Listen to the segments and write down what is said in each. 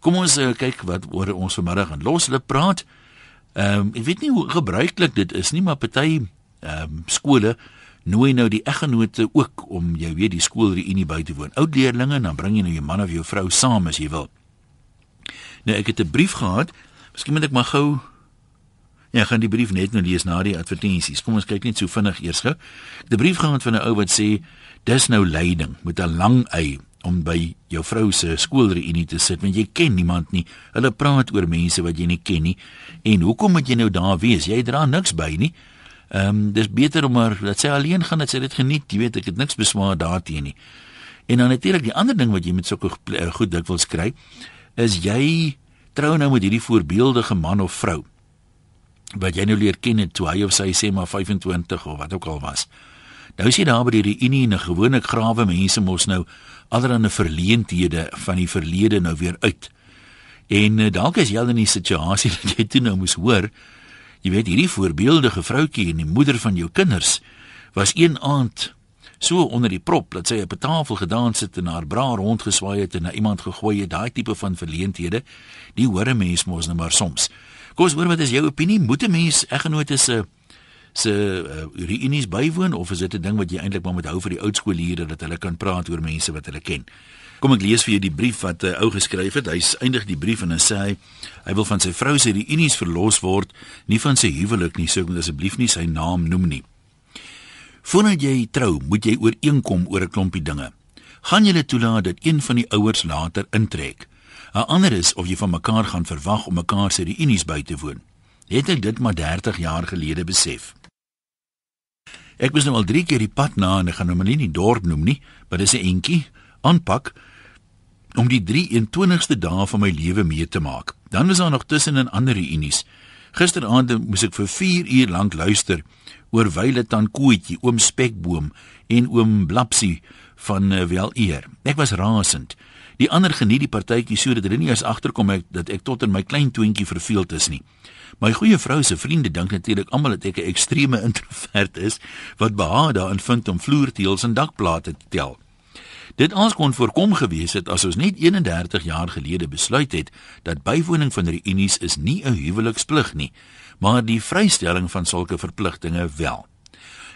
Kom ons uh, kyk wat oor ons vanmiddag aan los hulle praat. Ehm um, ek weet nie hoe gebruiklik dit is nie, maar party ehm um, skole nooi nou die eggenote ook om jy weet die skoolreunie by te woon. Oud leerdlinge en dan bring jy nou jou man of jou vrou saam as jy wil. Nou ek het 'n brief gehad. Miskien moet ek maar gou Ja, gaan die brief net nou lees na die advertensies. Kom ons kyk net so vinnig eers gou. Die brief gaan van 'n ou wat sê dis nou leiding met 'n lang y om by jou vrou se skoolreunie te sit want jy ken niemand nie. Hulle praat oor mense wat jy nie ken nie. En hoekom moet jy nou daar wees? Jy dra niks by nie. Ehm um, dis beter om maar dat sy alleen gaan dat sy dit geniet. Jy weet ek het niks beswaar daarteenoor nie. En dan natuurlik die ander ding wat jy met sulke eh, goed dikwels kry is jy trou nou met hierdie voorbeeldige man of vrou wat jy nou leer ken het toe hy of sy sê maar 25 of wat ook al was. Nou is jy daar by die reunie en gewone grawe mense mos nou allerlei verleenthede van die verlede nou weer uit. En uh, dalk is jy al in 'n situasie dat jy toe nou moes hoor, jy weet hierdie voorbeeldige vroutjie en die moeder van jou kinders was een aand so onder die prop dat sy op 'n tafel gedans het en haar bra rondgeswaai het en na iemand gegooi het, daai tipe van verleenthede, die hoor 'n mens mos nou maar soms. Kom ons hoor wat is jou opinie? Moet 'n mens eggenote se se uh, reunies bywoon of is dit 'n ding wat jy eintlik maar moet hou vir die oud skoolleerders dat hulle kan praat oor mense wat hulle ken? Kom ek lees vir jou die brief wat 'n uh, ou geskryf het. Hy eindig die brief en hy sê hy, hy wil van sy vrou se reunies verlos word, nie van sy huwelik nie, sou ek asseblief nie sy naam noem nie. Voordat jy trou, moet jy ooreenkom oor 'n klompie dinge. Gaan julle toelaat dat een van die ouers later intrek? 'n Ander is of jy van mekaar gaan verwag om mekaar se reunies by te woon. Het ek dit maar 30 jaar gelede besef. Ek was nou al 3 keer die pad na en ek gaan nou maar nie die dorp noem nie, maar dis 'n entjie aanpak om die 23ste dag van my lewe mee te maak. Dan was daar nog tussen en ander reunies. Gisteraand moes ek vir 4 uur lank luister oor Wyle Tankootjie, oom Spekboom en oom Blapsie van uh, wel eer. Ek was rasend. Die ander geniet die partytjie sodat hulle nie eens agterkom ek dat ek tot in my klein twintjie verveeld is nie. My goeie vrou se vriende dink natuurlik almal dat ek 'n ekstreme introvert is wat behaag daarin vind om vloerteëls en dakplate te tel. Dit ons kon voorkom gewees het as ons net 31 jaar gelede besluit het dat bywoning van reunies is nie 'n huweliksplig nie, maar die vrystelling van sulke verpligtinge wel.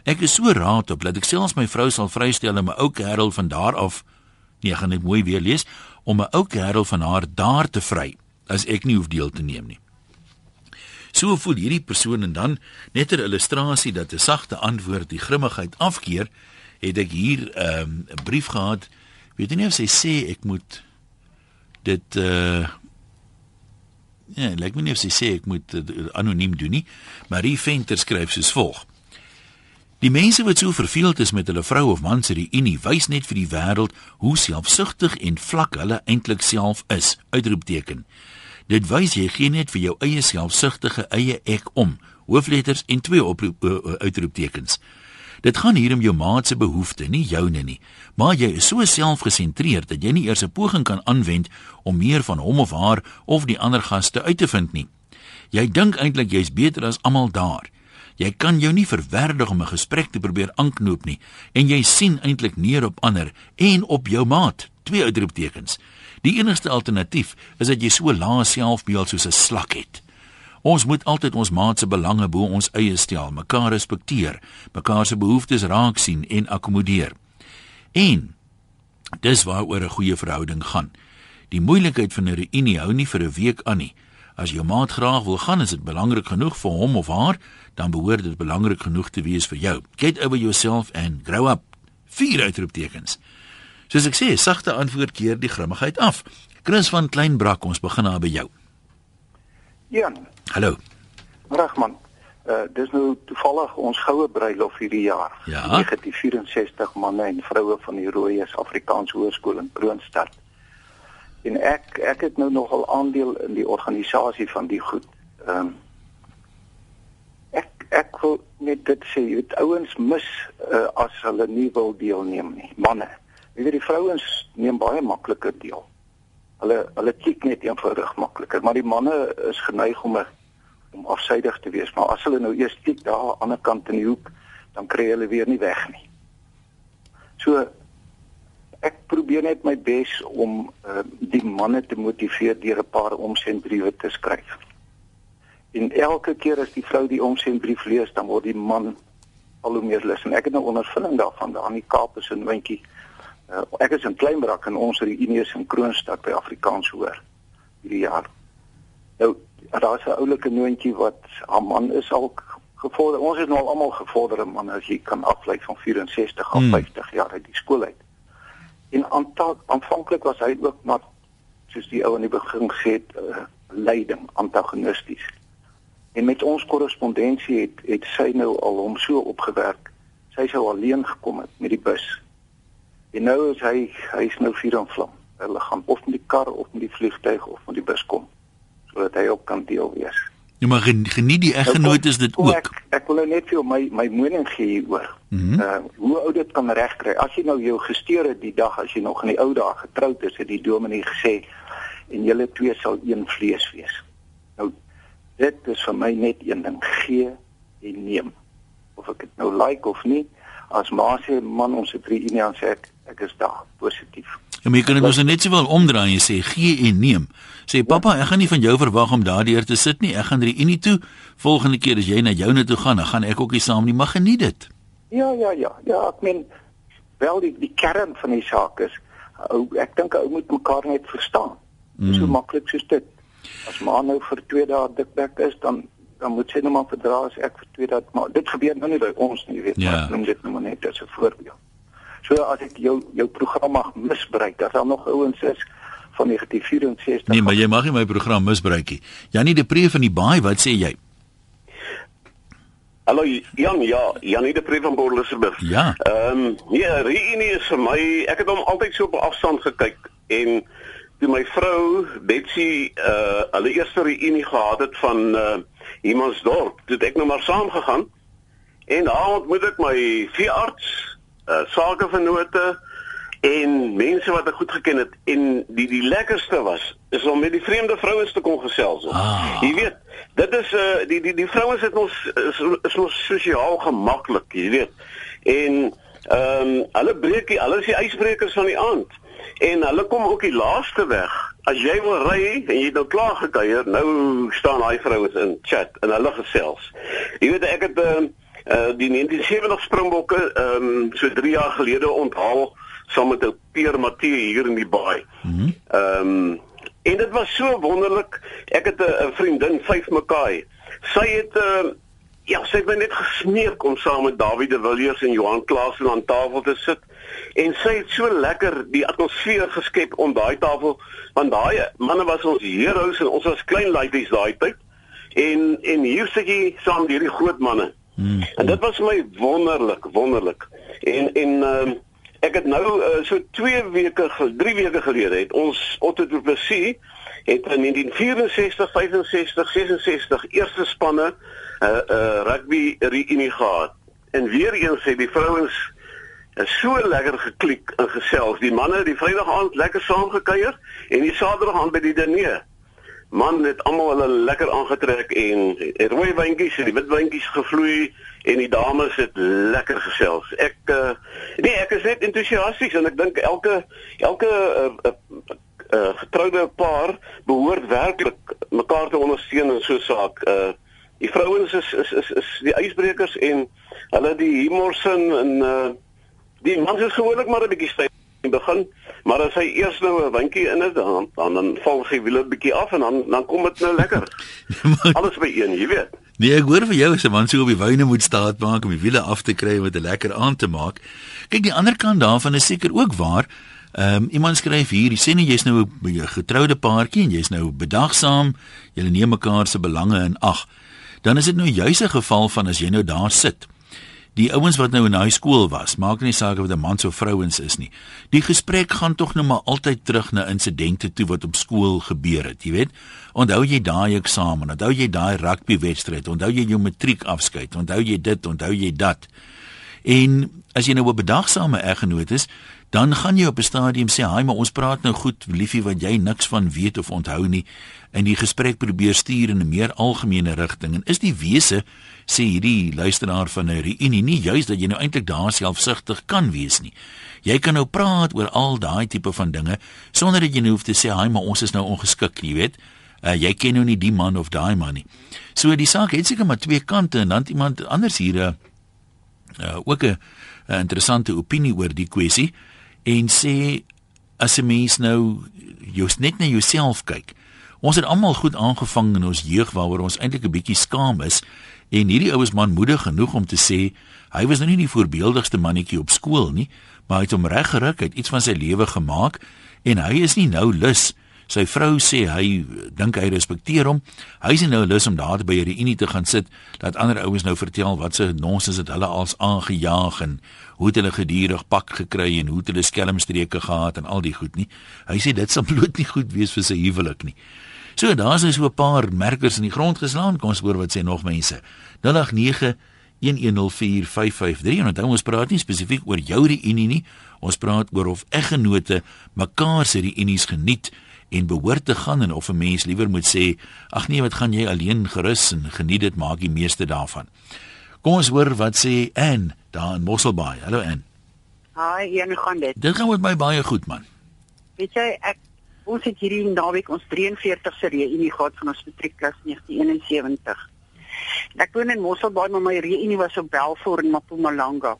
Ek is so raad op dat ek selfs my vrou sal vrystel en my ou kerel van daar af Nee, ek gaan dit mooi weer lees om 'n ou kerel van haar daar te vry as ek nie hoef deel te neem nie. So voel hierdie persoon en dan net 'n illustrasie dat 'n sagte antwoord die grimmigheid afkeer, het ek hier 'n um, brief gehad. Weet jy nie of sy sê ek moet dit uh Ja, lyk my nie of sy sê ek moet uh, anoniem doen nie, maar die venter skryf soos volg: Die mense wat so verveeld is met hulle vrou of man se reunie, wys net vir die wêreld hoe selfsugtig en vlak hulle eintlik self is. Uitroepteken. Dit wys jy gee net vir jou eie selfsugtige eie ek om. Hoofletters en twee oproep uitroeptekens. Dit gaan hier om jou maat se behoeftes, nie joune nie. Maar jy is so selfgesentreerd dat jy nie eers 'n poging kan aanwend om meer van hom of haar of die ander gaste uit te vind nie. Jy dink eintlik jy's beter as almal daar. Jy kan jou nie verwerdig om 'n gesprek te probeer aanknoop nie en jy sien eintlik neer op ander en op jou maat. Twee uitroeptekens. Die enigste alternatief is dat jy so lae selfbeeld soos 'n slak het. Ons moet altyd ons maat se belange bo ons eie stel, mekaar respekteer, mekaar se behoeftes raak sien en akkommodeer. En dis waaroor 'n goeie verhouding gaan. Die moeilikheid van 'n reunie hou nie vir 'n week aan nie. As jou maat graag wil gaan, is dit belangrik genoeg vir hom of haar, dan behoort dit belangrik genoeg te wees vir jou. Get over yourself and grow up. Vier uitroeptekens. Soos ek sê, sagte antwoord keer die grimmigheid af. Chris van Kleinbrak, ons begin daar by jou. Jan. Hallo. Ragman. Uh dis nou toevallig ons goue bruilof hierdie jaar. Ja. 1964 manne en vroue van die Rooies Afrikaans Hoërskool in Kroonstad en ek ek het nou nogal aandeel in die organisasie van die goed. Ehm um, ek ek wil net dit sê, jy weet ouens mis uh, as hulle nie wil deelneem nie. Manne, jy weet die vrouens neem baie makliker deel. Hulle hulle kyk net eenvoudig makliker, maar die manne is geneig om om afsydig te wees, maar as hulle nou eers kyk daar aan die ander kant in die hoek, dan kry hulle weer nie weg nie. So ek probeer net my bes om uh, die manne te motiveer deur 'n paar omsendbriewe te skryf. En elke keer as die vrou die omsendbrief lees, dan word die man al hoe meer lus en ek het nou ondervinding daarvan daar in die Kaap is 'n windjie. Uh, ek is in Kleinbrak en ons reunie is in Kroonstad by Afrikaans hoor hierdie jaar. Nou daar's 'n oulike noontjie wat haar man is al gevorder. Ons is nou al almal gevorderde manne as jy kan aflei van 64 hmm. of 50 jaar uit die skool uit. En aanvanklik was hy ook maar soos die ou in die begin gesê het, uh, leiding antagonisties. En met ons korrespondensie het het sy nou al hom so opgewerk. Sy sou alleen gekom het met die bus. En nou is hy hy's nou vuur en vlam. Hulle gaan of met die kar of met die vliegtuig of met die bus kom sodat hy ook kan deel wees. Ja maar geniet die eggenoot is dit ook. Ek, ek wil nou net vir my my mening gee hieroor. Mm -hmm. Uh hoe ou dit kan regkry. As jy nou jou gesteer het die dag as jy nog in die ou dae getroud is, het die dominee gesê en julle twee sal een vlees wees. Nou dit is vir my net een ding gee en neem. Of ek dit nou like of nie, as ma sê man ons het drie unie aan sê ek ek is daar positief. Ja, maar jy kan dit mos net sowel omdraai en sê gee en neem. Sê pappa, ek gaan nie van jou verwag om daardeur te sit nie. Ek gaan drie unie toe. Volgende keer as jy na joune toe gaan, dan gaan ek ook nie saam nie. Mag geniet dit. Ja, ja, ja. Ja, ek meen wel die die kern van die saak is ou ek dink ou moet mekaar net verstaan. Mm. So maklik soos dit. As ma nou vir 2 dae dikbek is, dan dan moet sy nou maar verdra as ek vir 2 dae maar dit gebeur nou nie by ons nie, weet jy. Ja. Ek noem dit nou net as 'n voorbeeld. So as ek jou jou program mag misbruik, dat daar nog ouens is van 1964. Nee, maar jy mag nie my program misbruik nie. Janie de Pre van die Baai, wat sê jy? Hallo Jan, ja, Janie de Pre van Elizabeth. Ja. Ehm um, nee, Reunie is vir my, ek het hom altyd so op afstand gekyk en toe my vrou Betsy uh hulle eerste reunie gehad het van uh Hemansdorp, toe ek nou maar saam gegaan. En daar ontmoet ek my veearts uh, sakevennote en mense wat ek goed geken het en die die lekkerste was is om met die vreemde vrouens te kon gesels. Ah. Jy weet, dit is uh die die die vrouens het ons is, is ons sosiaal gemaklik, jy weet. En ehm um, hulle breek die hulle is die ysbrekers van die aand. En hulle kom ook die laaste weg. As jy wil ry en jy het nou klaar gekuier, nou staan daai vrouens in chat en hulle gesels. Jy weet ek het ehm uh, uh die 1970 Springbokke ehm um, so 3 jaar gelede onthaal saam met 'n Peer Matthee hier in die baai. Mhm. Ehm mm um, en dit was so wonderlik. Ek het 'n vriendin, vyf mekaai. Sy het uh ja, sy het my net gesmeek om saam met David de Villiers en Johan Klaasen aan tafel te sit. En sy het so lekker die atmosfeer geskep om daai tafel want daai manne was ons heroes en ons was klein laities daai tyd. En en hier sit jy saam met hierdie groot manne. Hmm. En dit was my wonderlik, wonderlik. En en uh, ek het nou uh, so 2 weke, 3 weke gelede het ons Otto du Plessis het in 1964, 65, 66 eerste spanne uh, uh, rugby reunie gehad. En weer eens het die vrouens is so lekker geklik en gesels. Die manne die Vrydag aand lekker saam gekuier en die Saterdag aand by die diner man het almal hulle lekker aangetrek en het rooi wyntjies en die wit wyntjies gevloei en die dames het lekker gesels. Ek uh, nee, ek is net entoesiasties en ek dink elke elke uh, uh, uh, getroude paar behoort werklik mekaar te ondersteun in so 'n saak. Uh, die vrouens is is is is die ysbrekers en hulle die humorsin en uh, die mans is gewoonlik maar 'n bietjie styf begin, maar as hy eers nou 'n windjie in het, dan dan, dan val sy wiele bietjie af en dan dan kom dit nou lekker. Alles by een, jy weet. Nee, ek hoor vir jou as 'n man so op die wyne moet staat maak om die wiele af te kry om dit lekker aan te maak. Kyk, die ander kant daarvan is seker ook waar. Ehm um, iemand skryf hier, jy sê nie jy's nou 'n getroude paartjie en jy's nou bedagsaam, julle neem mekaar se belange in ag. Dan is dit nou juis 'n geval van as jy nou daar sit die ouens wat nou in hy skool was, maak nie saak of dit 'n man of vrouens is nie. Die gesprek gaan tog nou maar altyd terug na insidente toe wat op skool gebeur het, jy weet. Onthou jy daai eksamen, onthou jy daai rugbywedstryd, onthou jy jou matriek afskeid, onthou jy dit, onthou jy dat. En as jy nou 'n bedagsame eggenoot is, dan gaan jy op 'n stadium sê, "Haai, maar ons praat nou goed, liefie, wat jy niks van weet of onthou nie." En die gesprek probeer stuur in 'n meer algemene rigting. En is die wese sê hierdie luisteraar van 'n reunie nie juist dat jy nou eintlik daar selfsugtig kan wees nie. Jy kan nou praat oor al daai tipe van dinge sonder dat jy nou hoef te sê, "Haai, maar ons is nou ongeskik," jy weet. Uh, jy ken nou nie die man of daai man nie. So die saak het seker maar twee kante en dan iemand anders hier 'n uh, uh, ook 'n interessante opinie oor die kwessie en sê as 'n mens nou jy's net na jouself kyk. Ons het almal goed aangevang in ons jeug waaroor ons eintlik 'n bietjie skaam is en hierdie oues manmoedig genoeg om te sê hy was nou nie die voorbeeldigste mannetjie op skool nie, maar hy het hom reg geruk, hy het iets van sy lewe gemaak en hy is nie nou lus Sy vrou sê hy dink hy respekteer hom. Hy is nou lus om daar by die reunie te gaan sit dat ander ouens nou vertel wat se nonsens het hulle als aangejaag en hoe het hulle gedurig pak gekry en hoe het hulle skelmstreke gehad en al die goed nie. Hy sê dit sal bloot nie goed wees vir sy huwelik nie. So daar's nou so 'n paar merkers in die grond geslaan. Kom ons hoor wat sê nog mense. 089 1104553 en dan ons praat nie spesifiek oor jou reunie nie. Ons praat oor of eggenote mekaar se reunies geniet en behoort te gaan en of 'n mens liewer moet sê ag nee wat gaan jy alleen gerus en geniet dit maak die meeste daarvan. Kom ons hoor wat sê Ann daar in Mosselbaai. Hallo Ann. Haai, hier nou gaan dit. Dit gaan met my baie goed man. Weet jy ek ons het hierdie naweek ons 43ste reunie gehad van ons matriekklas 1971. Ek woon in Mosselbaai maar my reunie was op Belfort in Mpumalanga.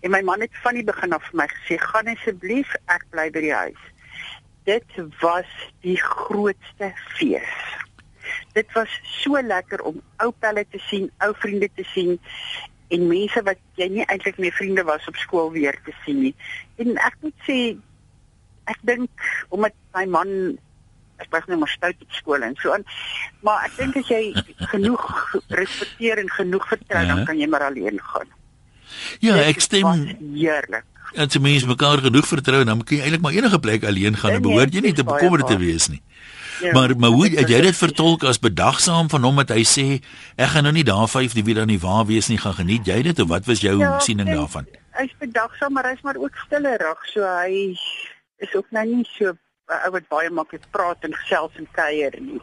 En my man het van die begin af vir my gesê gaan asseblief ek bly by die huis dit was die grootste fees. Dit was so lekker om ou pelle te sien, ou vriende te sien en mense wat jy nie eintlik meer vriende was op skool weer te sien nie. En ek moet sê ek dink omdat my man ek was net maar stout op skool en so aan. Maar ek dink as jy genoeg respekteer en genoeg vertrou, ja. dan kan jy maar alleen gaan. Ja, ek stem heerlik. As jy mens mekaar genoeg vertrou, dan kan jy eintlik maar enige plek alleen gaan en behoort jy nie te bekommerd te wees nie. Ja, maar maar hoe het jy dit vertolk as bedagsaam van hom dat hy sê ek gaan nou nie daar 5 die wie dan nie waar wees nie gaan geniet jy dit of wat was jou ja, siening daarvan? Hy's bedagsaam maar hy's maar ook stillerig so hy is ook nou nie so ou wat baie maklik praat en gesels en kuier nie.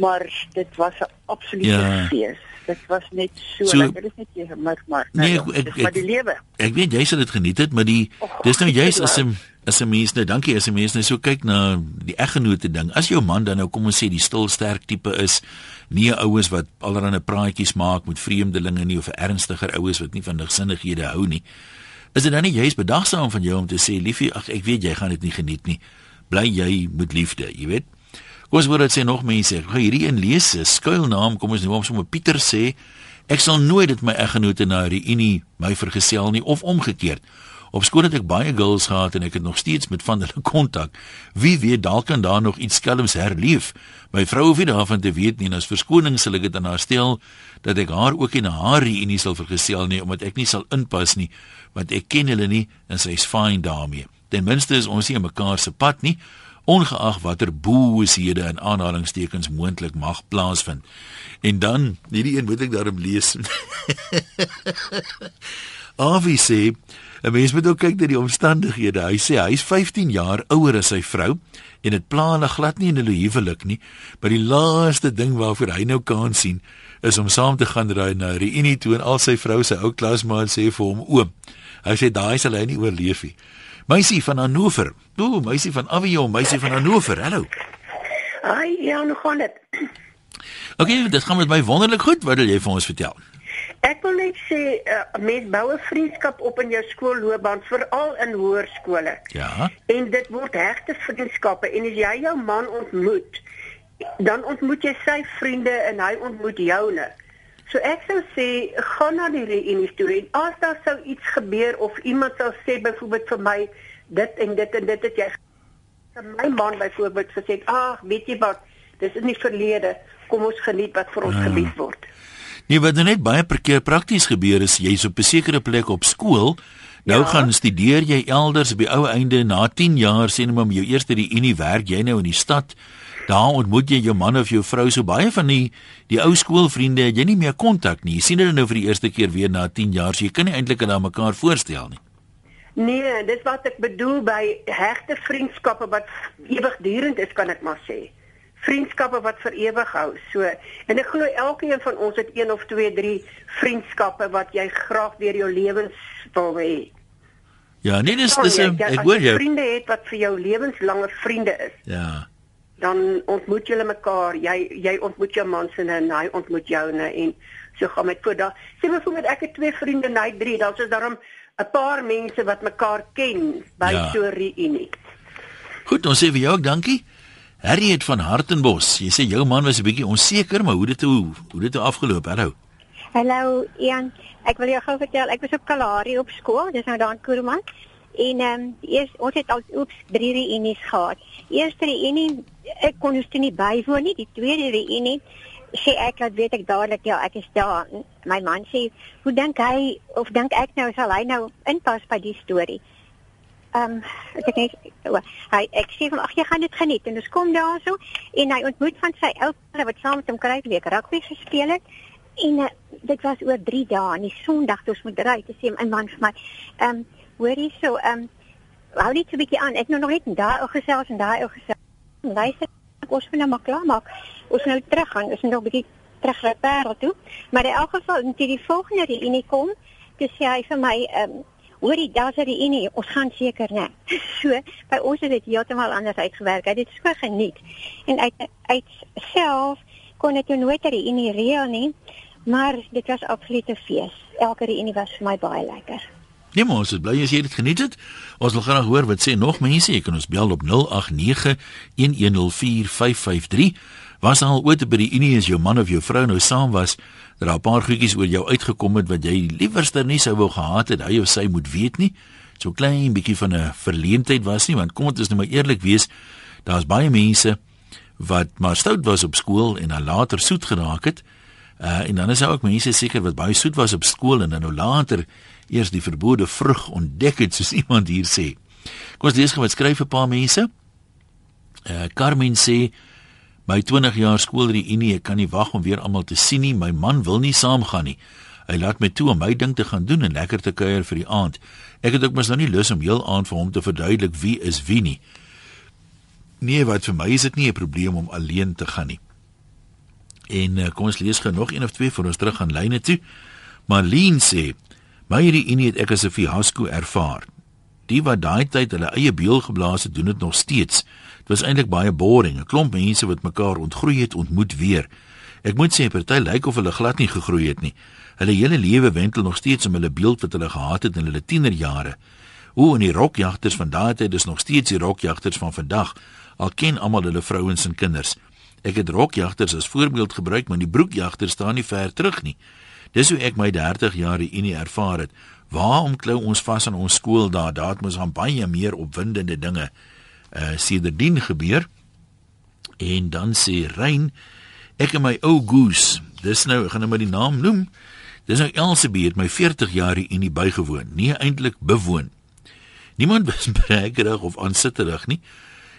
Maar dit was 'n absolute ja. fees dit was net so, so lekker. Dit is net jy maar maar nee, nou, ek, ek, maar die lewe. Ek weet jy sal dit geniet het, maar die oh, dis nou juist as 'n as 'n mens nou dankie as 'n mens nou so kyk na die eggenote ding. As jou man dan nou kom ons sê die stil sterk tipe is, nie oues wat allerlei praatjies maak met vreemdelinge nie of ernstiger oues wat nie van gesinnighede hou nie. Is dit dan nie juist bedagsaam van jou om te sê liefie, ag ek weet jy gaan dit nie geniet nie. Bly jy met liefde, jy weet. Kom ons hoor dit sê nog mense. Gaan hierdie een lees. Skuilnaam, kom ons noem hom sommer Pieter sê ek sal nooit dit my eggenote na die unie my vergesel nie of omgekeerd. Op skool het ek baie girls gehad en ek het nog steeds met van hulle kontak. Wie weet dalk kan daar nog iets skelms herleef. My vrou hoef nie daarvan te weet nie en as verskoning sal ek dit aan haar stel dat ek haar ook in haar unie sal vergesel nie omdat ek nie sal inpas nie want ek ken hulle nie en sy's fine daarmee. Ten minste is ons nie in mekaar se pad nie ongeag watter boosheid en aanhalingstekens moontlik mag plaasvind. En dan, hierdie een moet ek daarom lees. Avi sê, 'n mens moet ook kyk na die omstandighede. Hy sê hy's 15 jaar ouer as sy vrou en dit pla hulle glad nie in hulle huwelik nie, maar die laaste ding waarvoor hy nou kan sien is om saam te gaan ry na 'n reunie toe en al sy vrou se ou klasmaat sê vir hom oom. Hy sê daai sal hy nie oorleef nie. Meisie van Hannover. O, meisie van Avion, meisie van Hannover. Hallo. Ai, ja, hoe gaan dit? OK, dit gaan met my wonderlik goed. Wat wil jy vir ons vertel? Ek wil net sê, uh, mens bou 'n vriendskap op in jou skoolloopbaan, veral in hoërskole. Ja. En dit word hegte vriendskappe en as jy jou man ontmoet, dan ontmoet jy sy vriende en hy ontmoet joune. So ek sou sê gaan na die reunie toe en as daar sou iets gebeur of iemand sou sê byvoorbeeld vir my dit en dit en dit het jy my man byvoorbeeld gesê ag weet jy wat dis is nie verlede kom ons geniet wat vir ons ja. gebied word. Nee wat nou net baie keer prakties gebeur is jy's op 'n sekere plek op skool Nou ja. gaan studeer jy elders op die ou einde na 10 jaar sien hom om jou eerste die unie werk jy nou in die stad daar ontmoet jy jou man of jou vrou so baie van die die ou skoolvriende het jy nie meer kontak nie. Jy sien hulle nou vir die eerste keer weer na 10 jaar. So jy kan nie eintlik aan mekaar voorstel nie. Nee, dis wat ek bedoel by hegte vriendskappe wat ewigdurend is, kan ek maar sê. Vriendskappe wat vir ewig hou. So, en ek glo elkeen van ons het een of twee, drie vriendskappe wat jy graag deur jou lewens wil hê. Ja, nee, dis dis ek hoor jou. vriende het wat vir jou lewenslange vriende is, Ja. Dan ontmoet julle mekaar. Jy jy ontmoet jou man se en hy ontmoet joune en so gaan met voor. Daar sê byvoorbeeld ek het twee vriende en hy het drie. Daar's is daarom 'n paar mense wat mekaar ken by Ja. so 'n reunie. Goed, ons sê vir jou ook dankie. Harry het van Hartenbos. Jy sê jou man was 'n bietjie onseker, maar hoe dit hoe hoe dit afgeloop? Hallo. Hallo Ian, ek wil jou gou vertel, ek was op Kalahari op skool, dis nou daar in Kuruman. En ehm um, eers ons het al oeps drie reunies gehad. Eerste reunie ek kon dus toe nie bywoon nie, die tweede reunie sê ek laat weet ek dadelik ja, ek is daar. My man sê, "Hoe dink hy of dink ek nou sal hy nou inpas by die storie?" Ehm um, ek o, hy ek sê van ag jy gaan dit geniet en ons kom daarso en hy ontmoet van sy oupa wat saam met hom kruisweek rugby gespeel het en uh, dit was oor 3 dae en die Sondag toe ons moet ry te sê my man vir my ehm um, hoor jy so ehm um, hou net so 'n bietjie aan ek nou nog net daai ou gesels en daai ou gesels luister ek ons moet nou maar klaar maak ons moet nou terug gaan ons moet nog 'n bietjie terug ry Parel toe maar in elk geval net die volgende reunie kom toe sê hy vir my ehm um, Hoorie, daar's die ene, ons gaan seker net. So, by ons het dit heeltemal anders uitgewerk. Dit so geniet. En uit uit self kon dit jou nooit die ene reël nie, maar dit was absoluut 'n fees. Elke ene was vir my baie lekker. Nee, maar ons is bly as jy dit geniet het. Ons wil graag hoor wat sê nog mense. Jy kan ons bel op 0891104553. Was al ooit by die Unie as jou man of jou vrou nou saam was, dat daar 'n paar goedjies oor jou uitgekom het wat jy liewerster nie sou wou gehad het hy of sy moet weet nie. So klein bietjie van 'n verleentheid was nie, want kom ons nou maar eerlik wees, daar's baie mense wat maar stout was op skool en dan later soet geraak het. Uh en dan is daar ook mense seker wat baie soet was op skool en dan nou later eers die verbode vrug ontdek het soos iemand hier sê. Kom ons lees gou wat skryf 'n paar mense. Uh Carmen sê my 20 jaar skoolreunie, ek kan nie wag om weer almal te sien nie. My man wil nie saamgaan nie. Hy laat my toe om my ding te gaan doen en lekker te kuier vir die aand. Ek het ook mos nou nie lus om heel aand vir hom te verduidelik wie is wie nie. Nee, wat vir my is dit nie 'n probleem om alleen te gaan nie. En uh, kom ons lees gou nog een of twee voor ons terug aan lyne toe. Marlene sê: "My reunie het ek as 'n fiasco ervaar. Die wat daai tyd hulle eie beul geblaas het, doen dit nog steeds. Dit was eintlik baie boring. 'n Klomp mense wat mekaar ontgroei het, ontmoet weer. Ek moet sê party lyk of hulle glad nie gegroei het nie. Hulle hele lewe wentel nog steeds om hulle beeld wat hulle gehad het in hulle tienerjare. Hoe en die rokjagters van daai tyd is nog steeds die rokjagters van vandag. Al ken almal hulle vrouens en kinders. Ek het rokjagters as voorbeeld gebruik, maar die broekjagters staan nie ver terug nie. Dis hoe ek my 30 jaar reunie ervaar het. Waarom klou ons vas aan ons skool daar? Het mos aan baie meer opwindende dinge uh sedertdien gebeur. En dan sê Rein, ek en my ou goose, dis nou, ek gaan nou maar die naam noem. Dis nou Elsabie het my 40 jaar reunie bygewoon, nie eintlik bewoon. Niemand was brekerig of aansitterig nie.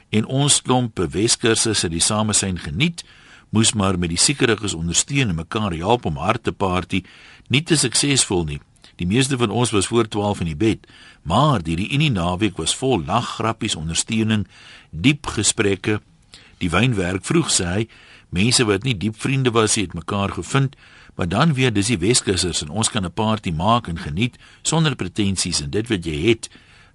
En ons klomp Weskursus het die samesyn geniet, moes maar met die siekeriges ondersteun en mekaar help om hard te party, nie te suksesvol nie. Die meeste van ons was voor 12 in die bed, maar die reunie naweek was vol lag, grappies, ondersteuning, diep gesprekke. Die wynwerk vroeg sê hy, mense wat nie diep vriende was, het mekaar gevind, maar dan weer dis die Weskussers en ons kan 'n party maak en geniet sonder pretensies en dit wat jy het,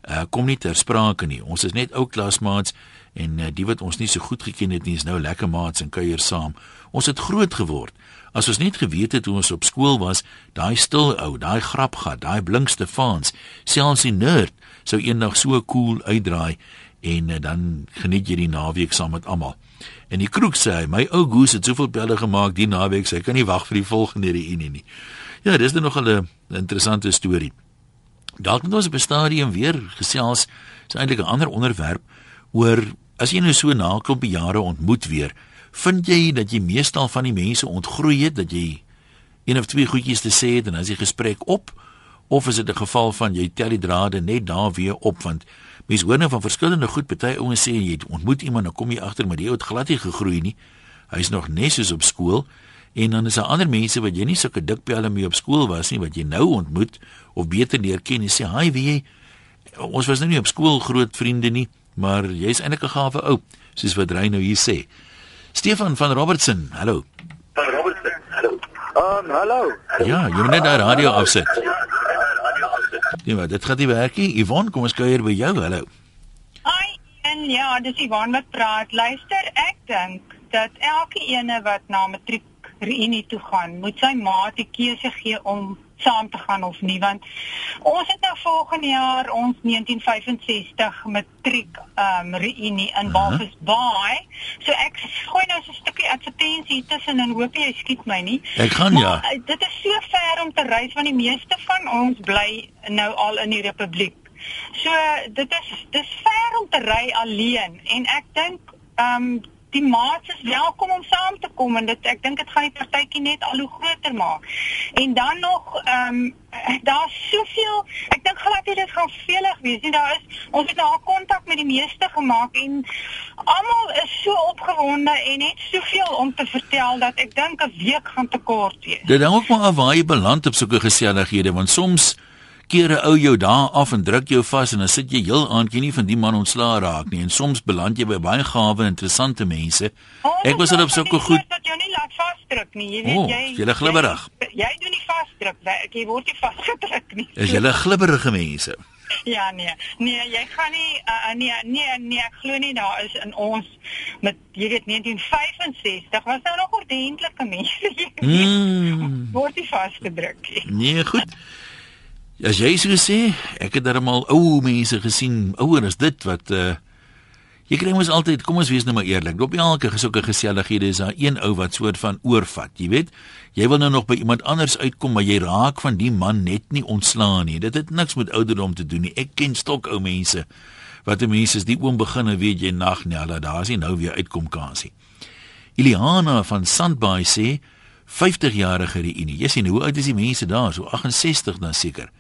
uh, kom nie ter sprake nie. Ons is net ou klasmaats en uh, die wat ons nie so goed geken het nie is nou lekker maats en kuier saam. Ons het groot geword. As ons net geweet het hoe ons op skool was, daai stil ou, daai grapgat, daai blink Stefans, selfs die nerd sou eendag so cool uitdraai en uh, dan geniet jy die naweek saam met almal. En die kroeg sê hy, my ou goose het soveel belle gemaak die naweek, sy kan nie wag vir die volgende reunie nie. Ja, dis dan nog 'n interessante storie. Dalk moet ons op 'n stadium weer gesels, is eintlik 'n ander onderwerp oor as jy nou so na 'n klompie jare ontmoet weer, vind jy dat jy meestal van die mense ontgroei het dat jy een of twee goedjies te sê het en as jy gesprek op of is dit 'n geval van jy tel die drade net daar weer op want mense hoor nou van verskillende goed party ouens sê jy ontmoet iemand dan kom jy agter maar die ou het glad nie gegroei nie hy's nog net soos op skool en dan is daar ander mense wat jy nie sulke dik pelle mee op skool was nie wat jy nou ontmoet of beter leer ken en sê hi wie jy ons was nou nie op skool groot vriende nie, maar jy's eintlik 'n gawe ou, soos wat Rey nou hier sê. Stefan van Robertson, hallo. Van Robertson. Hallo. Um, hallo. Ja, jy moet net daai radio afsit. Nee, maar dit gaan nie werk nie. Yvonne, kom ons kuier by jou. Hallo. Hi, en ja, dis Ivan wat praat. Luister, ek dink dat elke ene wat na matriek reunie toe gaan, moet sy maat die keuse gee om saam te gaan of nie want ons het nou volgende jaar ons 1965 matriek um reunie in Aha. Walvis Bay. So ek gooi nou so 'n stukkie advertensie tussen en hoop jy skiet my nie. Ek gaan maar, ja. Dit is so ver om te reis want die meeste van ons bly nou al in die Republiek. So dit is dis ver om te ry alleen en ek dink ehm um, die maats is welkom om saam te kom en dit ek dink dit gaan die partytjie net al hoe groter maak. En dan nog ehm um, daar's soveel ek dink glad dit gaan velig wees nie. Daar is ons het nou al kontak met die meeste gemaak en almal is so opgewonde en het soveel om te vertel dat ek dink 'n week gaan te kort wees. Dit hang ook maar af waar jy beland op sulke gesellighede want soms keer 'n ou jou daar af en druk jou vas en dan sit jy heel aand jy nie van die man ontslaa raak nie en soms beland jy by baie gawe interessante mense. Ek was al op sulke goed dat jy nie laat vasdruk nie. Jy weet O, jy jylle glibberig. Jy, jy doen nie vasdruk, jy word nie vasgedruk nie. is julle glibberige mense. Ja nee. Nee, jy gaan nie uh, nee nee nee, ek glo nie daar is in ons met jy weet 1965 was daar nog ordentlike mense. jy weet. Mm. Word nie vasgedruk nie. Nee, goed. As jy so sê, ek het darmal ou mense gesien, ouer as dit wat uh jy kry mos altyd, kom ons wees nou maar eerlik. Op elke gesoeke gesellighede is daar een ou wat soort van oorvat, jy weet. Jy wil nou nog by iemand anders uitkom, maar jy raak van die man net nie ontslaan nie. Dit het niks met ouderdom te doen nie. Ek ken stok ou mense wat 'n mens is die oom begin en weet jy nag nee, hulle daar is nie nou weer uitkom kansie. Iliana van Sandbaai sê 50 jarige reunie. Jy sien hoe oud is die mense daar? So 68 dan seker.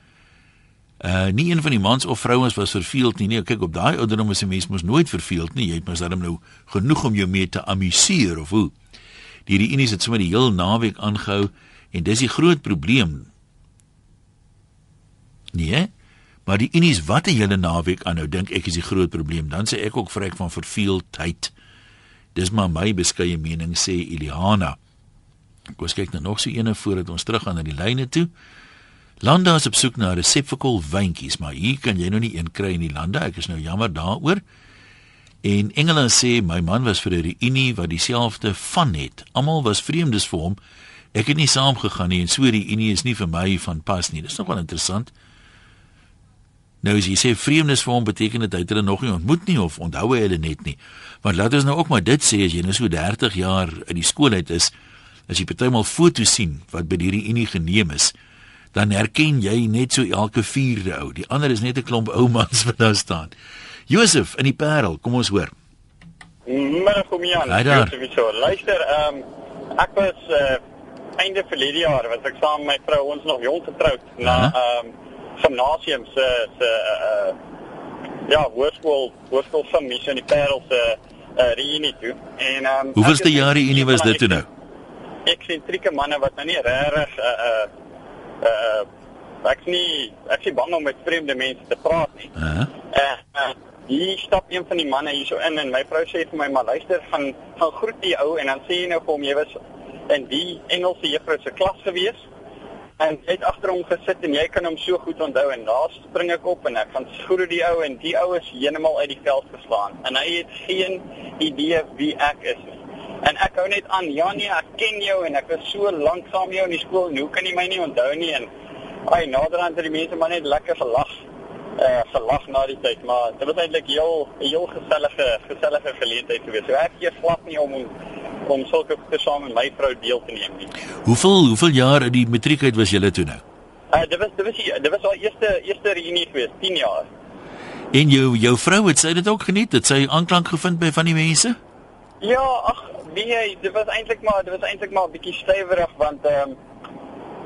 Uh nie een van die mans of vrouens was verveeld nie. Nee, kyk op daai ouderdom is 'n mens mos nooit verveeld nie. Jy het mos darm nou genoeg om jou mee te amuseer of hoe. Die reunies het sommer die heel naweek aangehou en dis die groot probleem. Nee, maar die unies wat 'n hele naweek aanhou, dink ek is die groot probleem. Dan sê ek ook vrek van verveeldheid. Dis maar my beskeie mening sê. Kom ons kyk nou nog so eene voordat ons teruggaan na die lyne toe. Landa is op soek na resepvol wyntjies, maar hier kan jy nou nie een kry in die lande. Ek is nou jammer daaroor. En Engela sê my man was vir 'n reunie wat dieselfde van het. Almal was vreemdes vir hom. Ek het nie saamgegaan nie en so die reunie is nie vir my van pas nie. Dis nogal interessant. Nou as jy sê vreemdes vir hom beteken dit hy het hulle nog nie ontmoet nie of onthou hy hulle net nie. Want laat ons nou ook maar dit sê as jy nou so 30 jaar uit die skool uit is, as jy partymal foto's sien wat by hierdie unie geneem is, dan herken jy net so elke vierde ou. Die ander is net 'n klomp ou mans wat daar staan. Josef in die Parel, kom ons hoor. Middag kom Jan. Hi daar. So, luister, ehm um, ek was uh, einde verlede jaar was ek saam met my vrou ons nog jong getroud na Aha. ehm um, gimnasium se se uh, ja, hoërskool, hoërskool van Mies in die Parel se uh, reunie toe. En ehm um, Hoeveelste jaar reunie was dit toe nou? Eksentrieke manne wat nou nie regtig uh uh uh ek's nie ek's nie bang om met vreemde mense te praat nie. Hæ? Uh, uh, hier stap een van die manne hierso in en my vrou sê vir my maar luister van van groet die ou en dan sê jy nou vir hom jy was in die Engelse juffrou se klas gewees en jy het agter hom gesit en jy kan hom so goed onthou en daar spring ek op en ek gaan groet die ou en die ou is heeltemal uit die veld geslaan en hy het geen idee wie ek is nie. En ek hou net aan, ja nee, ek ken jou en ek was so lank saam met jou in die skool en hoe kan jy my nie onthou nie en ai naderhand het die mense maar net lekker gelag uh, gelag na die tyd, maar dit was eintlik heel heel gesellige gesellige geleentheid geweest. So ek gee glad nie om om sulke goeie saam met my vrou deel te neem nie. Hoeveel hoeveel jaar uit die matriek uit was julle toe nou? Uh, dit was dit was die- dit was al eerste eerste reunie geweest, 10 jaar. En jou jou vrou het sy dit ook geniet? Het sy aanklank gevind by van die mense? Ja, ag nee, dit was eintlik maar dit was eintlik maar 'n bietjie stywerig want ehm um,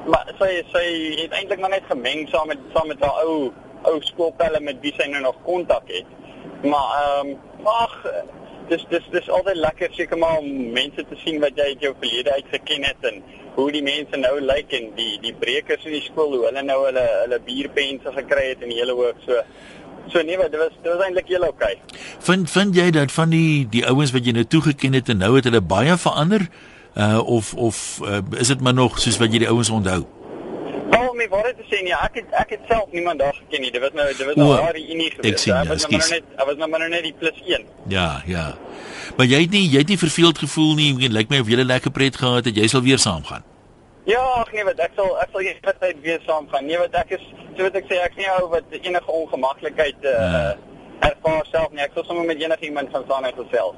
maar sy sy het eintlik maar net gemeng saam met saam met haar ou ou skoolpelle met wie sy nou nog kontak het. Maar ehm um, ag dis dis dis altyd lekker seker maar om mense te sien wat jy uit jou verlede uit geken het en hoe die mense nou lyk en die die breekers in die skool hoe hulle nou hulle hulle bierpense gekry het en die hele hoop so So nee, maar dit was dit was eintlik heel oukei. Vind vind jy dat van die die ouens wat jy nou toegeken het en nou het hulle baie verander? Uh of of uh, is dit maar nog soos wat jy die ouens onthou? Wel, my wou dit sê nee, ek het ek het self niemand daar geken nie. Dit was nou dit was nou haar unie geweest. ek sien, Hy ja, was nou net hy was nou maar net die plus 1. Ja, ja. Maar jy het nie jy het nie verveeld gevoel nie. Dit lyk my of jy 'n lekker pret gehad het. Jy sal weer saamgaan. Ja, ag nee, wat ek sal ek sal eendag tyd weer saam gaan. Nee, wat ek is so wat ek sê, ek nie ou wat enige ongemaklikheid uh, Ja. ervaar self nie. Ek sal sommer met enigiemand van saam gesels.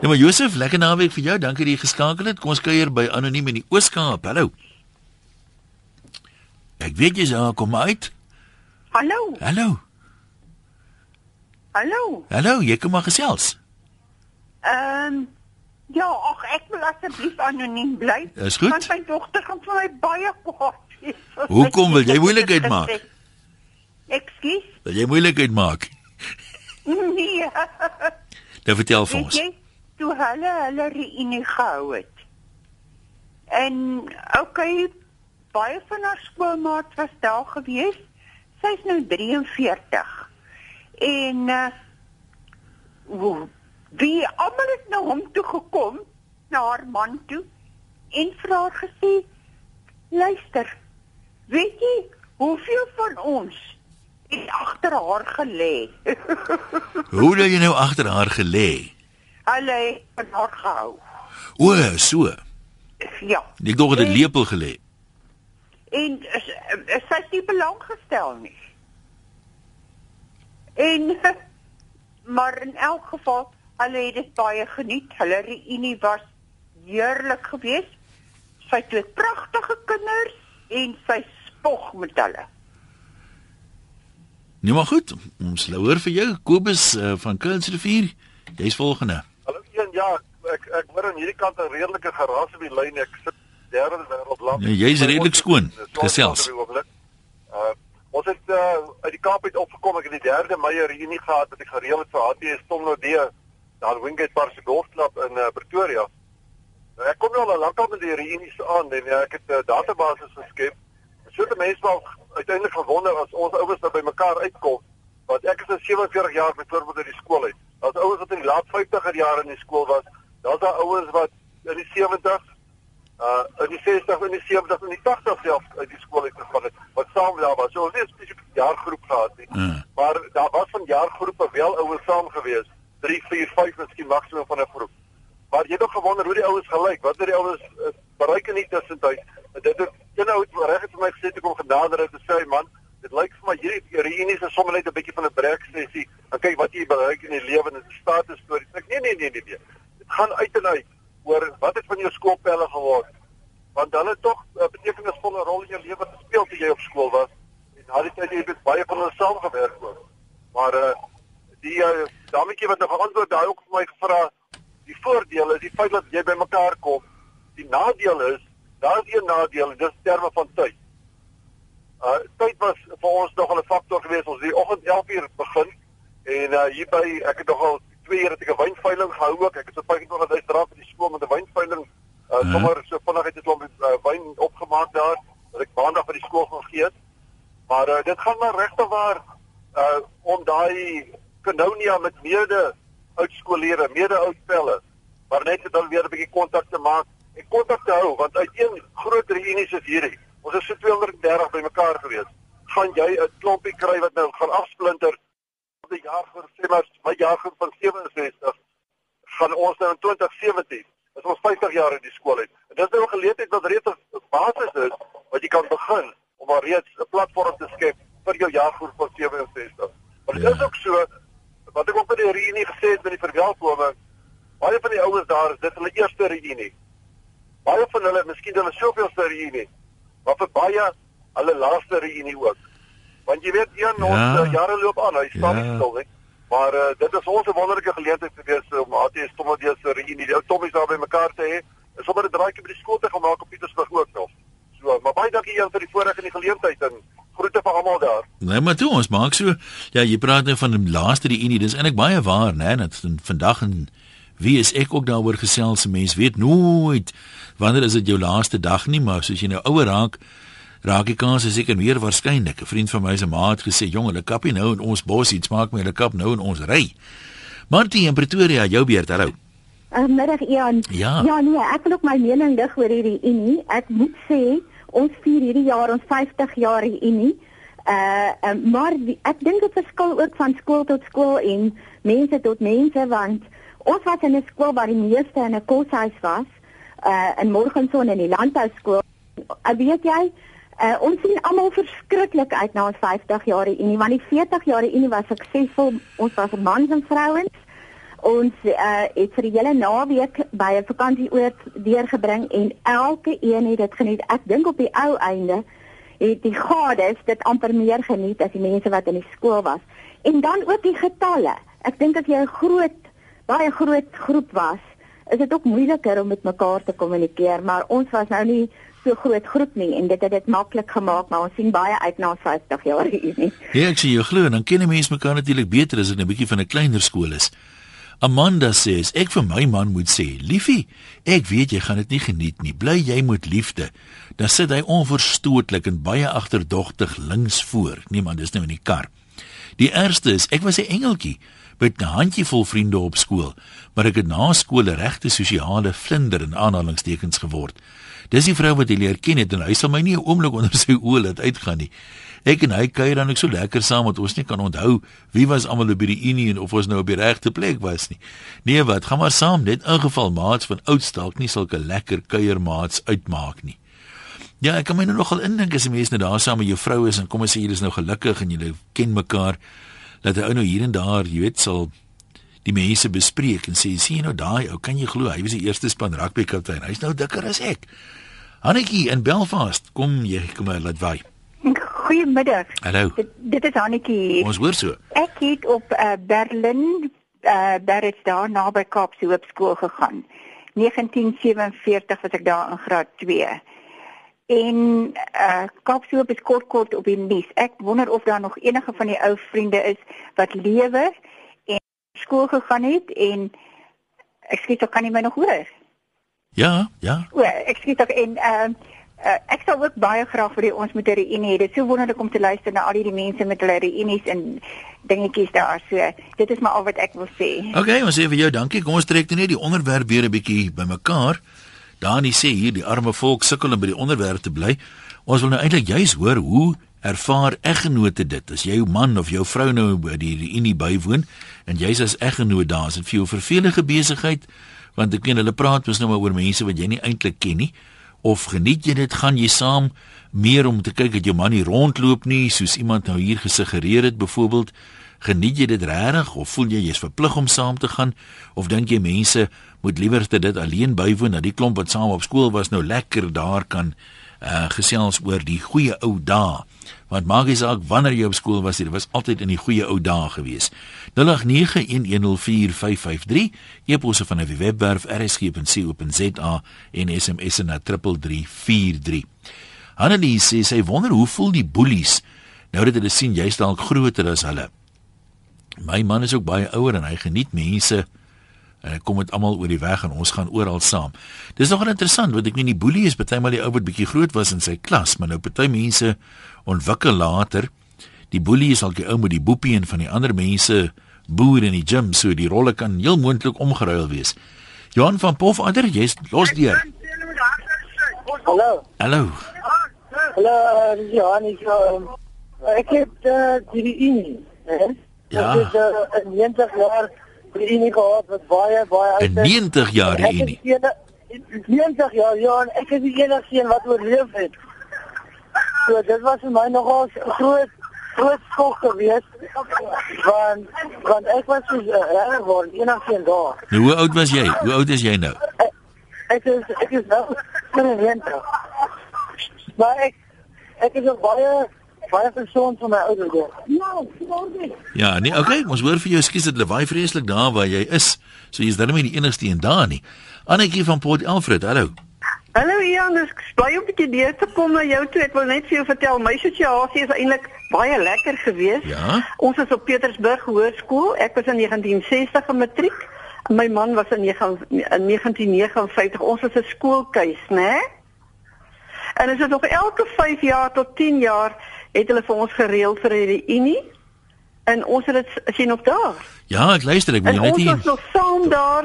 Nou maar Josef, lekker naweek vir jou. Dankie dat jy geskakel het. Kom ons kuier by Anoniem in die Ooskaap. Hallo. Ek weet jy's daar, kom uit. Hallo, Hallo. hallo. Hallo, jy kom maar gesels. Ehm ja, ag ek wil asseblief anoniem bly. Is goed. Want my dogter gaan vir my baie kwaad wees. Hoekom ek wil jy moeilikheid maak? Ekskuus? Wil jy moeilikheid maak? Nee. Dan vertel vir ons. jy, toe hulle hulle reunie gehou het. En okay, baie van haar skoolmaats was daar gewees. Sy's nou 43. En uh wo- wie almal het na hom toe gekom, na haar man toe en vir haar gesê: "Luister, weet jy hoeveel van ons het agter haar gelê?" Hoe het jy nou agter haar gelê? Hulle het haar gehou. O, so. Ja. Ek dink dit het En- lepel gelê. En is, is sy is nie belang gestel nie. En maar in elk geval, hulle het dit baie geniet. Hulle reunie was heerlik geweest. Sy het twee pragtige kinders en sy spog met hulle. Nee maar goed, ons hoor vir jou Kobus uh, van Kuilsrivier. Jy's volgende. Hallo een ja, ek ek hoor aan hierdie kant 'n redelike geraas op die lyn. Ek sit derde wêreld lank. Ja, jy's redelik skoon. Gesels. Uh ons het uh, uit die Kaap uit opgekom. Ek het die 3de Mei 'n reunie gehad wat ek gereël het vir HTS Stomnodee daar Wingate Park se golfklub in uh, Pretoria. Nou, ek kom nou al lankal met die reunies aan en ja, ek het 'n uh, database geskep. So te mense wel uiteindelik gewonder as ons ouers nou by mekaar uitkom. Want ek is nou 47 jaar byvoorbeeld uit die skool uit. Daar's ouens wat in die laat 50er jare in die skool was. Daar's daar ouens wat in die 70s uh in die 60s en die 70s en die 80s self uit die skool uit gegaan het wat saam daar was. So ons het 'n spesifieke jaargroep gehad nie. Uh, Maar daar was van jaargroepe wel ouens saam gewees. 3, 4, 5 miskien maksimum van 'n groep. Maar jy het ook gewonder hoe die ouens gelyk, wat het die ouens uh, bereik in die tussentyd. En Dit het een ou het reg het vir my gesê toe kom genader het en sê man, dit lyk vir my hierdie reunies is sommer net 'n bietjie van 'n break sessie. En kyk wat jy bereik in die lewe en dit is 'n status storie. Ek nee nee nee nee nee. Dit gaan uit en uit oor wat het van jou skoolpelle geword. Want hulle het tog 'n betekenisvolle rol in jou lewe gespeel toe jy op skool was. En na die tyd het jy baie van hulle saamgewerk ook. Maar uh die uh, dametjie wat nou geantwoord daai ook vir my gevra die voordeel is die feit dat jy by mekaar kom. Die nadeel is daar is een nadeel en dis terme van tyd. Uh tyd was vir ons nogal 'n faktor geweest. Ons het die oggend 11uur begin en uh hier by ek het nogal 2 ure te 'n wynveiling gehou ook. Ek het so 25000 rand vir die skool met 'n wynveiling uh Mhm. sommer so vinnig het 'n klomp uh, wyn opgemaak daar wat ek maandag vir die skool gaan gee. Maar uh, dit gaan maar regtig waar uh om daai kanounia met mede oudskoolleerders, mede oudpelle, maar net dan weer 'n bietjie kontak te maak en kontak te hou want uit een groot reunie soos hierdie, ons is so 230 bymekaar gewees. Gaan jy 'n klompie kry wat nou gaan afsplinter op die jaar vir sê maar my jaargroep van 67 gaan ons nou in 2017 is ons 50 jaar in die skool uit. En dis nou 'n geleentheid wat reeds 'n basis is wat jy kan begin om maar reeds 'n platform te skep vir jou jaargroep van 67. Maar dit Ja. is ook so wat ek ook by die reunie gesê het met die verwelkoming, baie van die ouens daar is dit hulle eerste reunie. Baie van hulle, miskien hulle soveelste reunie, maar vir baie hulle laaste reunie ook. Want jy weet een Ja. ons uh, jare loop aan, hy staan Ja. nie stil nie. Maar uh, dit is ons 'n wonderlike geleentheid gewees om ATS Tommodies se reunie, die ou Tommies daar by mekaar te hê. En sommer 'n draaitjie by die skool te gaan maak op Pietersburg ook nog. So, maar baie dankie Jan vir die voorreg en die geleentheid en groete vir almal daar. nee maar toe ons maak so ja, jy praat nou van die laaste die Unie. Dis eintlik baie waar, né? Dat van- vandag en wie is ek ook daaroor gesels. Mens weet nooit wanneer is dit jou laaste dag nie, maar soos jy nou ouer raak, raak die kans seker meer waarskynlik. 'n Vriend van my se ma het gesê, "Jong, hulle kap nie nou in ons bos iets maak my hulle kap nou in ons ry." Martie in Pretoria, jou beurt, hallo. Uh, middag Ian. Ja. Ja nee, ek wil ook my mening dig oor hierdie unie. Ek moet sê ons vier hierdie jaar ons 50 jaar die unie. Uh, uh maar die, ek dink dit verskil ook van skool tot skool en mense tot mense want ons was in 'n skool waar die meeste in 'n koshuis was, uh in Morgenson in die landbouskool. Uh, weet jy, uh ons sien almal verskriklik uit na ons 50 jaar unie want die 40 jaar unie was suksesvol. Ons was mans en vrouens. Ons uh het vir die hele naweek by 'n vakansieoord deurgebring en elke een het dit geniet. Ek dink op die ou einde het die gades dit amper meer geniet as die mense wat in die skool was. En dan ook die getalle. Ek dink as jy 'n groot baie groot groep was, is dit ook moeiliker om met mekaar te kommunikeer, maar ons was nou nie so groot groep nie en dit het dit maklik gemaak, maar ons sien baie uit na 50 jaar hier. Ja, ek sien jou glo, dan ken 'n mens mekaar natuurlik beter as dit 'n bietjie van 'n kleiner skool is. Amanda sê ek vir my man moet sê, liefie, ek weet jy gaan dit nie geniet nie. Bly jy met liefde. Dan sit hy onverstootlik en baie agterdogtig links voor. Nee man, dis nou in die kar. Die ergste is, ek was 'n engeltjie met 'n handjievol vriende op skool, maar ek het na skool 'n regte sosiale vlinder in aanhalingstekens geword. Dis die vrou wat hy leer ken het en hy sal my nie 'n oomblik onder sy oë laat uitgaan nie. Ek en hy kuier dan ek so lekker saam dat ons nie kan onthou wie was almal by die unie en of ons nou op die regte plek was nie. Nee, wat, gaan maar saam, net in geval maats van oud dalk nie sulke lekker kuiermaats uitmaak nie. Ja, ek kan my nou nogal indink as 'n mens net daar saam met jou vrou is en kom ons sê julle is nou gelukkig en julle ken mekaar dat hy ou nou hier en daar, jy weet, sal die mense bespreek en sê sien nou daai ou, kan jy glo hy was die eerste span rugby kaptein. Hy's nou dikker as ek. Hannetjie in Belfast, kom jy kom maar laat vaai. Goeiemiddag. Hallo. Dit, dit is Hannetjie. Ons hoor so. Ek het op uh, Berlin uh Barrett daar naby Kaapse Hoërskool gegaan. 1947 was ek daar in graad 2. En uh Kaapse Hoër is kort kort op die nuus. Ek wonder of daar nog enige van die ou vriende is wat lewe skool gegaan het en ek skiet ook kan nie my nog hoor. Ja, ja. O, ek skiet ook en uh Uh, ek sou ook baie graag vir ons moet 'n reunie hê. Dit is so wonderlik om te luister na al hierdie mense met hulle reunies en dingetjies daar. So, dit is maar al wat ek wil sê. Okay, ons sê vir jou dankie. Kom ons trek net die onderwerp weer 'n bietjie bymekaar. Dani sê hier die arme volk sukkel om by die onderwerp te bly. Ons wil nou eintlik juis hoor hoe ervaar eggenote dit? As jou man of jou vrou nou by die reunie bywoon en jy's as eggenoot daar, is dit vir jou vervelige besigheid? Want ek ken hulle praat mos nou maar oor mense wat jy nie eintlik ken nie of geniet jy dit gaan jy saam meer om te kyk dat jou man nie rondloop nie soos iemand nou hier gesuggereer het byvoorbeeld geniet jy dit regtig of voel jy jy's verplig om saam te gaan of dink jy mense moet liewer dit alleen bywoon dat die klomp wat saam op skool was nou lekker daar kan uh, gesels oor die goeie ou dae. Want maak nie saak wanneer jy op skool was jy was altyd in die goeie ou dae gewees. 0891104553 eposse van 'n webwerf rsg.co.za en SMS na 3343 Annelie sê sy wonder hoe voel die boelies nou dat hulle sien jy's dalk groter as hulle. My man is ook baie ouer en hy geniet mense en hy kom met almal oor die weg en ons gaan oral saam. Dis nogal interessant want ek meen die boelie is baie maal die ou wat bietjie groot was in sy klas, maar nou party mense ontwikkel later. Die boelie is al die ou met die boepie en van die ander mense boer in die gym, so die rolle kan heel moontlik omgeruil wees. Johan van Pof, ander jy's los deur. Hallo. Hallo. Hallo, uh, Johan, ek um, ek het uh, die unie, hè? Ja. Dit is uh, 'n 90 jaar unie gehad wat baie baie uit 'n 90 jaar die unie. 90 jaar, ja, en ek is die enigste een wat oorleef het. So dit was vir my nogal 'n groot groot skok geweest want want ek was so reg word enigste een daar. Nou, hoe oud was jy? Hoe oud is jy nou? Ek, ek is ek is nou 20. Maar ek ek is ook baie baie gesond vir my ouderdom. Ja, sorry. Ja, nee, okay, ons hoor vir jou, skus dit lawaai vreeslik daar waar jy is. So jy's dan nie die enigste een daar nie. Annetjie van Port Alfred, hallo. Hallo Ian, dis bly om bietjie deur te kom na jou toe. Ek wil net vir jou vertel, my situasie is eintlik baie lekker geweest. Ja. Ons is op Pietersburg Hoërskool. Ek was in 1960 in matriek. My man was in 1959. Ons was 'n skoolkeus, né? En as dit nog elke 5 jaar tot 10 jaar het hulle vir ons gereël vir 'n reunie. En ons het dit sien op daar. Ja, ek luister, ek wil net ons hier. was nog saam daar.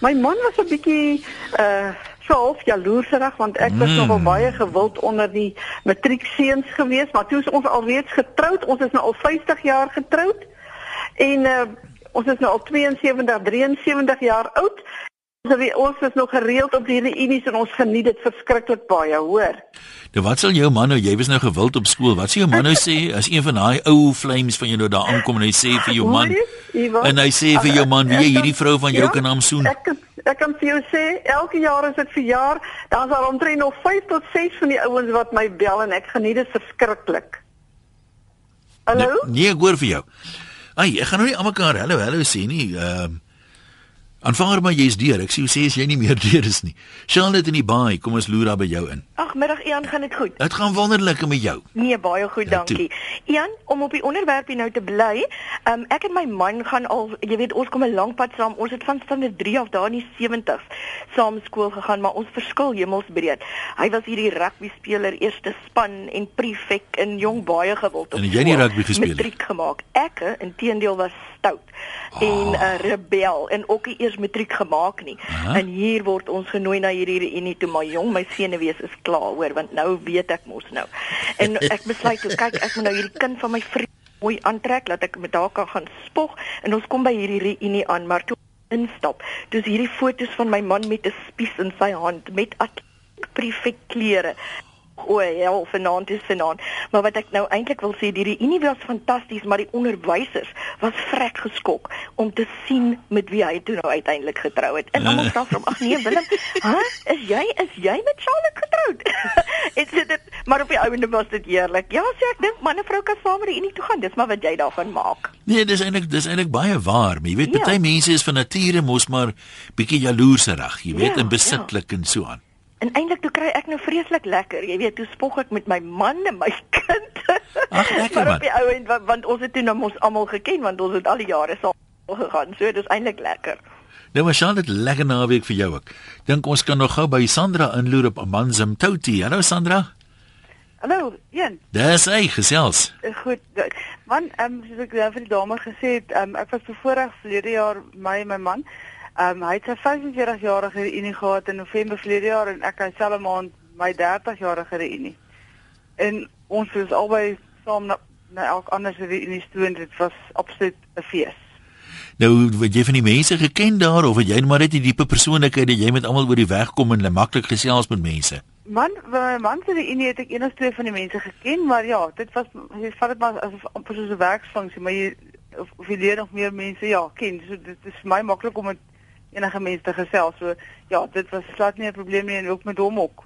My man was 'n bietjie uh self jaloerserig want ek was Mm. nogal baie gewild onder die matriekseuns gewees, maar toe is ons alreeds getroud. Ons is nou al 50 jaar getroud. En uh ons is nou al 72, 73 jaar oud. So wie ons is nog gereeld op die reunies en ons geniet dit verskriklik baie, hoor. Nou wat sal jou man nou, jy was nou gewild op skool. Wat sal jou man nou sê as een van daai ou flames van jou nou daar aankom en hy sê vir jou man Ivan? en hy sê vir jou man, "Wie jy Ek hierdie vrou van jou Ja, kan aansoen?" Ek kan ek kan vir jou sê elke jaar as dit verjaar, dan is daar omtrent nog 5 tot 6 van die ouens wat my bel en ek geniet dit verskriklik. Hallo? Nee, nee, ek hoor vir jou. Ai, ek gaan nou nie almekaar hallo hallo sê nie. Ehm Aanvaar maar jy's deur. Ek sê jy sê as jy nie meer deur is nie. Charlotte in die baai, kom ons loer daar by jou in. Ag, middag Ian, gaan dit goed? Dit gaan wonderlik met jou. Nee, baie goed, Ja, toe. dankie. Ian, om op die onderwerp hier nou te bly, um, ek en my man gaan al, jy weet, ons kom 'n lang pad saam. Ons het van standaard 3 af daar in die 70s saam skool gegaan, maar ons verskil hemelsbreed. Hy was hierdie rugby speler, eerste span en prefek en jong baie gewild op En jy nie rugby gespeel nie? Matriek gemaak. Ek, inteendeel was stout en 'n uh, rebel en ook nie eers matriek gemaak nie. Aha. En hier word ons genooi na hierdie reunie toe maar jong my senuwees is klaar hoor want nou weet ek mos nou. En ek besluit toe kyk ek moet nou hierdie kind van my vriend mooi aantrek dat ek met haar kan gaan spog en ons kom by hierdie reunie aan maar toe instap. Dis hierdie foto's van my man met 'n spies in sy hand met prefek klere. O, ja, vanaand is vanaand. Maar wat ek nou eintlik wil sê, die reunie was fantasties, maar die onderwysers was vrek geskok om te sien met wie hy toe nou uiteindelik getrou het. En almal vra hom, "Ag nee, Willem, hè, is jy is jy met Charlotte getroud?" en sê dit, maar op die ouende was dit heerlik. Ja, sê ek dink man en vrou kan saam reunie toe gaan. Dis maar wat jy daarvan maak. Nee, dis eintlik dis eintlik baie waar, maar jy weet Ja. party mense is van nature mos maar bietjie jaloerserig, jy weet, Ja, en besitlik en so aan. En eintlik toe kry ek nou vreeslik lekker. Jy weet, toe spog ek met my man en my kind. Ag, lekker man. die ou end want, want ons het toe nou mos almal geken want ons het al die jare saam gegaan. So dis eintlik lekker. Nou maar Charlotte, lekker naweek vir jou ook. Dink ons kan nog gou by Sandra inloer op Amanzim Touti. Hallo Sandra. Hallo, Jan. Dis hy gesels. Eh, Goed. Man, ehm um, soos ek nou vir die dame gesê het, ehm um, ek was bevoorreg verlede jaar my en my man. Ehm um, hy het sy 45 jarige reunie gehad in November verlede jaar en ek dieselfde maand my 30 jarige reunie. En ons was albei saam na, na elk ander se reunie toe en dit was absoluut 'n fees. Nou, het jy van die mense geken daar of het jy maar net die diepe persoonlikheid dat jy met almal oor die weg kom en maklik gesels met mense? Man, my man se reunie het ek of twee van die mense geken, maar ja, dit was jy vat dit maar as amper soos 'n werksfunksie, maar jy of, of jy leer nog meer mense ja ken. So dit is vir my maklik om met enige mens te gesels. So ja, dit was glad nie 'n probleem nie en ook met hom ook.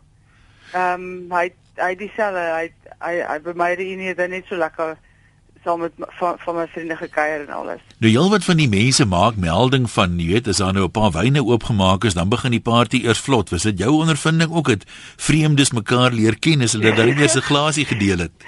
Ehm um, hy hy dieselfde, hy hy hy by my reunie het hy net so lekker saam met van van my vriende gekuier en alles. Nou heelwat van die mense maak melding van, jy weet, as daar nou 'n paar wyne oopgemaak is, dan begin die party eers vlot. Was dit jou ondervinding ook het vreemdes mekaar leer ken as hulle dan eers 'n glasie gedeel het?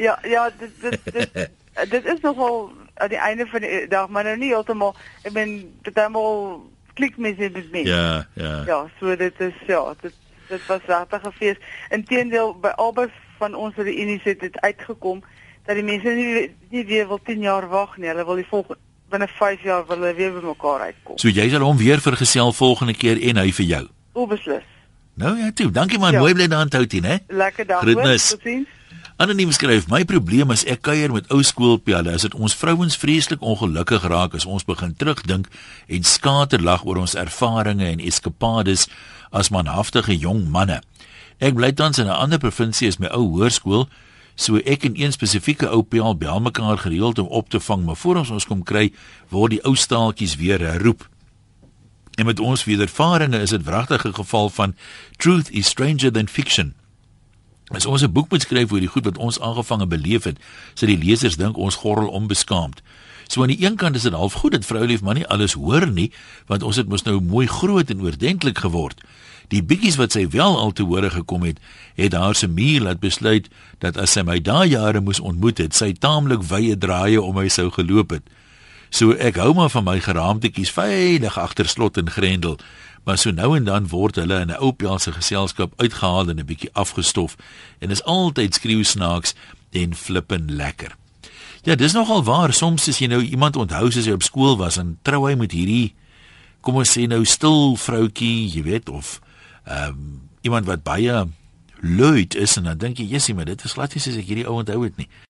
Ja, ja, dit dit dit, dit is nogal aan die einde van die dag, maar nou nie heeltemal. Ek ben heeltemal klik met dit met Ja, ja. Ja, so dit is ja, dit dit was regtig 'n fees. Inteendeel by albei van ons reunies het dit uitgekom dat die mense nie nie weer wil 10 jaar wag nie. Hulle wil die volgende binne 5 jaar wil hulle weer by mekaar uitkom. So jy sal hom weer vergesel volgende keer en hy vir jou. Onbeslis. Nou ja, toe. Dankie man, Ja. mooi bly daar in Touti, né? Lekker dag. Groetnis. Totsiens. Anoniem skryf: My probleem is ek kuier met ou skoolpelle. Is dit ons vrouens vreeslik ongelukkig raak as ons begin terugdink en skaterlag oor ons ervarings en eskapades as manhaftige jong manne. Ek bly tans in 'n ander provinsie as my ou hoërskool, so ek en een spesifieke ou pel bel mekaar gereeld om op te vang, maar voor ons ons kom kry, word die ou staaltjies weer herroep. En met ons wedervarings is dit wragtig 'n geval van truth is stranger than fiction. As ons 'n boek moet skryf oor die goed wat ons aangevang en beleef het, sal die lesers dink ons gorrel onbeskaamd. So aan die een kant is dit half goed dat vroulief maar nie alles hoor nie, want ons het mos nou mooi groot en oordentlik geword. Die bietjies wat sy wel al te hore gekom het, het haar se muur laat besluit dat as sy my daai jare moes ontmoet het, sy taamlik wye draaie om my sou geloop het. So ek hou maar van my geraamtetjies veilig agter slot en grendel. Maar so nou en dan word hulle in 'n ou Pelse geselskap uitgehaal en 'n bietjie afgestof en is altyd skreeu snaaks en flippen lekker. Ja, dis nogal waar. Soms as jy nou iemand onthou soos hy op skool was en trou hy met hierdie kom ons sê nou stil vroutjie, jy weet of ehm um, iemand wat baie luid is en dan dink jy, "Jessie, maar dit is glad nie soos ek hierdie ou onthou het nie."